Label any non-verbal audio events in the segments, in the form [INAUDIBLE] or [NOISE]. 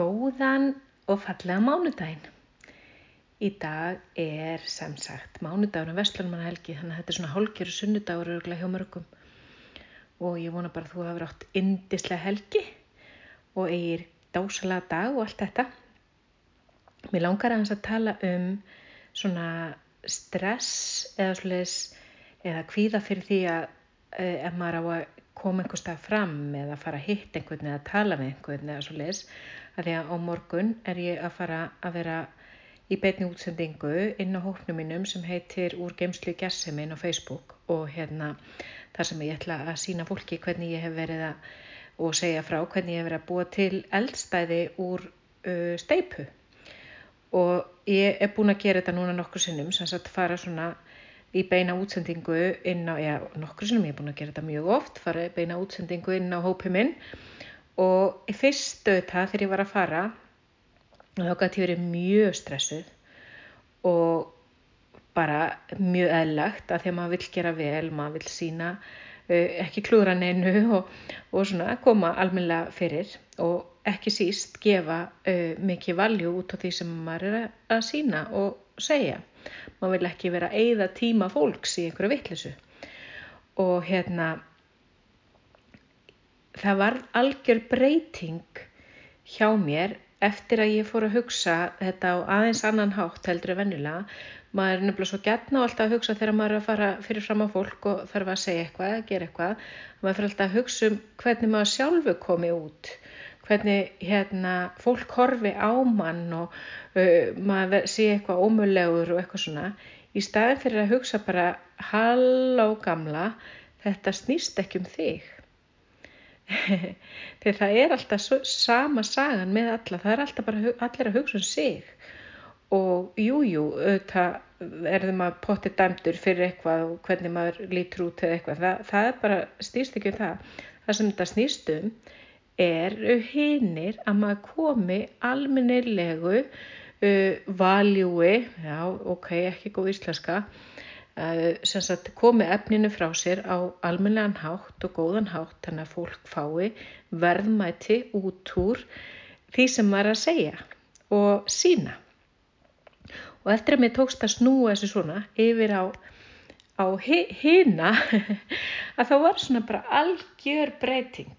Góðan og fallega mánudaginn. Í dag er sem sagt mánudagur um Vestlunumannahelgi þannig að þetta er svona hálfgerðu sunnudagur öruglega hjá mörgum og ég vona bara að þú hafur átt indislega helgi og eigir dásalega dag og allt þetta. Mér langar aðeins að tala um svona stress eða svoleiðis eða kvíða fyrir því að eh, ef maður á að koma einhver stað fram eða fara að hitta einhvern eða tala með einhvern eða svoleiðis. Að því að á morgun er ég að fara að vera í beitni útsendingu inn á hóknum mínum sem heitir Úr geimslu gerðseminn á Facebook og hérna þar sem ég ætla að sína fólki hvernig ég hef verið að og segja frá hvernig ég hef verið að búa til eldstæði úr uh, steipu og ég er búin að gera þetta núna nokkur sinnum sem sagt fara svona í beina útsendingu inn á, já nokkur sinnum ég er búin að gera þetta mjög oft, fara í beina útsendingu inn á hópið minn og í fyrstu þetta þegar ég var að fara þá gæti ég verið mjög stressuð og bara mjög eðlagt að því að maður vil gera vel, maður vil sína ekki klúra neinu og, og svona koma almennilega fyrir og ekki síst gefa uh, mikið valjú út á því sem maður er að sína og segja. Maður vil ekki vera að eigða tíma fólks í einhverju vittlisu og hérna það var algjör breyting hjá mér eftir að ég fór að hugsa þetta á aðeins annan hátt heldur en vennilega. Maður er nefnilega svo gætna og alltaf að hugsa þegar maður er að fara fyrir fram á fólk og þarf að segja eitthvað, að gera eitthvað. Maður fyrir alltaf að hugsa um hvernig maður sjálfu komi út, hvernig hérna, fólk horfi á mann og uh, maður sé eitthvað ómögulegur og eitthvað svona. Í staðin fyrir að hugsa bara halló gamla, þetta snýst ekki um þig. [LAUGHS] Þegar það er alltaf svo, sama sagan með alla, það er alltaf bara allir að hugsa um sig. Og jújú, það maður potið dæmdur fyrir eitthvað og hvernig maður lítur út eða eitthvað, það, það bara snýst ekki um það, það sem þetta snýst um er hinnir að maður komi alminnilegu uh, valjúi, já ok, ekki góð íslenska sem sagt komi efninu frá sér á almenlegan hátt og góðan hátt þannig að fólk fái verðmæti út úr því sem maður að segja og sína. Og eftir að mér tókst að snúa þessu svona yfir á, á hina [LAUGHS] að þá var svona bara algjör breyting.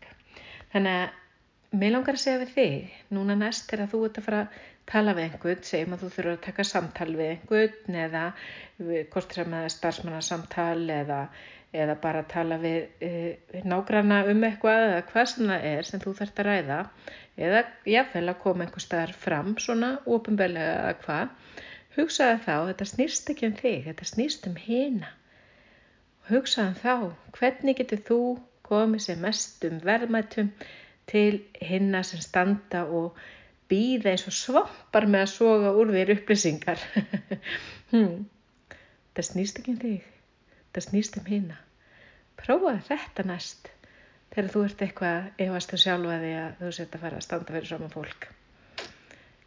Þannig að mér langar að segja við þig, núna næst er að þú ert að fara að tala við einhvern, segjum að þú þurfur að taka samtal við einhvern eða hvort sem er starfsmannarsamtal eða, eða bara tala við e, nágranna um eitthvað eða hvað sem það er sem þú þurft að ræða eða jáfnveil að koma einhver staðar fram svona ofinbeglega eða hvað, hugsaði þá, þetta snýst ekki um þig, þetta snýst um hina. Hugsaði þá, hvernig getur þú komið sem mest um verðmættum til hinna sem standa og býða eins og svampar með að soga úr þér upplýsingar. [LAUGHS] hmm. Það snýst ekki um þig, það snýst um hýna. Prófaði þetta næst þegar þú ert eitthvað efast að sjálfa því að þú setja að fara að standa fyrir saman fólk.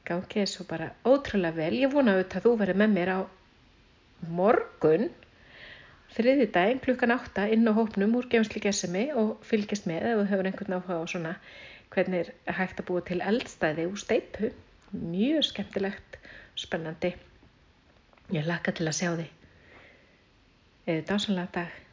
Gangið er svo bara ótrúlega vel. Ég vona auðvitað að þú verið með mér á morgun, þriði daginn klukkan átta inn á hópnum úr gefnsli gesemi og fylgjast með ef þú hefur einhvern áhuga á svona hvernig er hægt að búa til eldstæði úr steipu. Mjög skemmtilegt, spennandi. Ég laka til að sjá því. Eða dásanlega dag.